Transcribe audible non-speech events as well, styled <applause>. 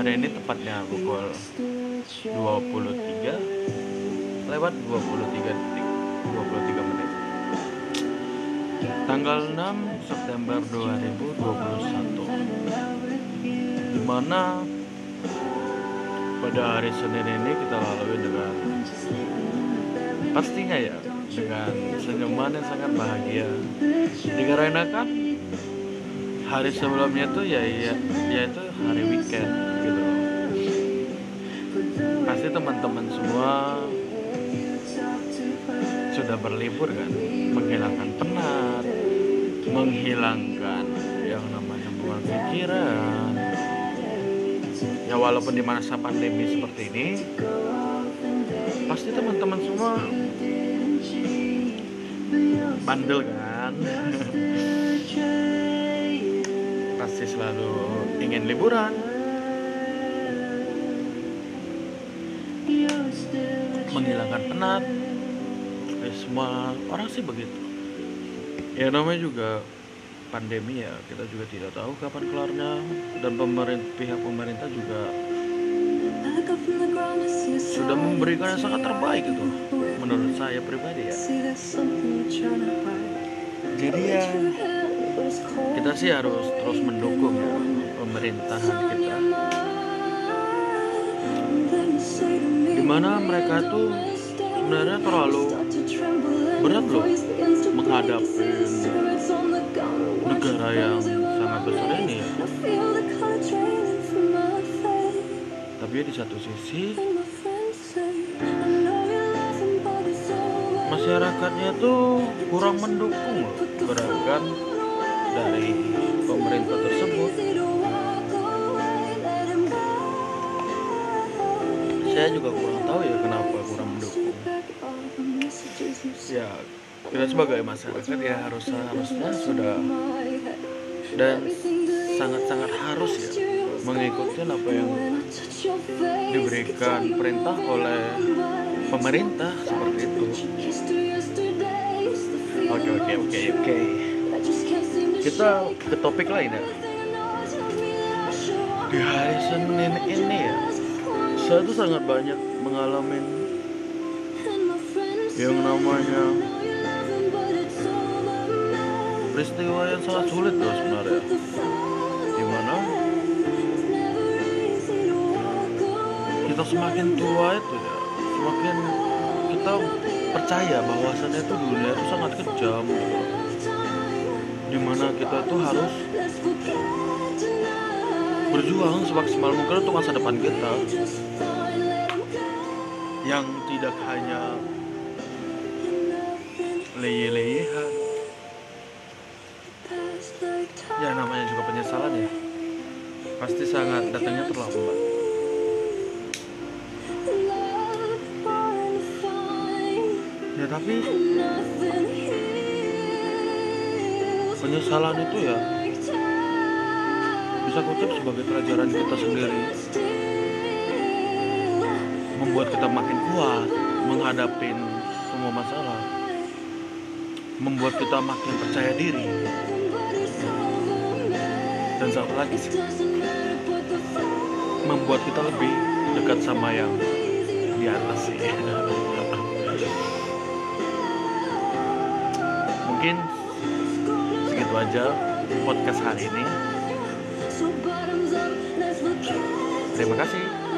hari ini tepatnya pukul 23 lewat 23 detik 23 menit. Tanggal 6 September 2021 di mana pada hari Senin ini kita lalui dengan pastinya ya dengan senyuman yang sangat bahagia. Dikarenakan hari sebelumnya tuh ya ya yaitu hari weekend gitu. Pasti teman-teman semua sudah berlibur kan? Menghilangkan penat menghilangkan yang namanya buang pikiran. Ya walaupun di masa pandemi seperti ini pasti teman-teman semua bandel kan <laughs> pasti selalu ingin liburan. Menghilangkan penat. Ya, semua orang sih begitu. Ya namanya juga pandemi ya. Kita juga tidak tahu kapan kelarnya. Dan pemerintah pihak pemerintah juga sudah memberikan yang sangat terbaik itu menurut saya pribadi ya. Jadi ya kita sih harus terus mendukung ya pemerintahan kita. Di mana mereka tuh sebenarnya terlalu berat loh menghadapi negara yang sangat besar ini. Tapi di satu sisi masyarakatnya tuh kurang mendukung loh gerakan dari pemerintah tersebut. Saya juga kurang tahu ya kenapa kurang mendukung. Ya kita sebagai masyarakat ya harus harusnya sudah. Dan sangat-sangat harus ya mengikuti apa yang diberikan perintah oleh pemerintah seperti itu. Oke oke oke oke kita ke topik lain ya di hari Senin ini ya saya tuh sangat banyak mengalami yang namanya peristiwa yang sangat sulit loh sebenarnya di mana kita semakin tua itu ya semakin kita percaya bahwasannya itu dunia itu sangat kejam gitu. Di mana kita tuh harus berjuang semaksimal mungkin untuk masa depan kita. Yang tidak hanya leye-leyehan ya namanya juga penyesalan ya. Pasti sangat datangnya terlambat. Ya tapi penyesalan itu ya bisa kutip sebagai pelajaran kita sendiri. Membuat kita makin kuat menghadapi semua masalah. Membuat kita makin percaya diri. Dan satu lagi membuat kita lebih dekat sama yang di atas sih. <laughs> Mungkin segitu aja podcast hari ini. Terima kasih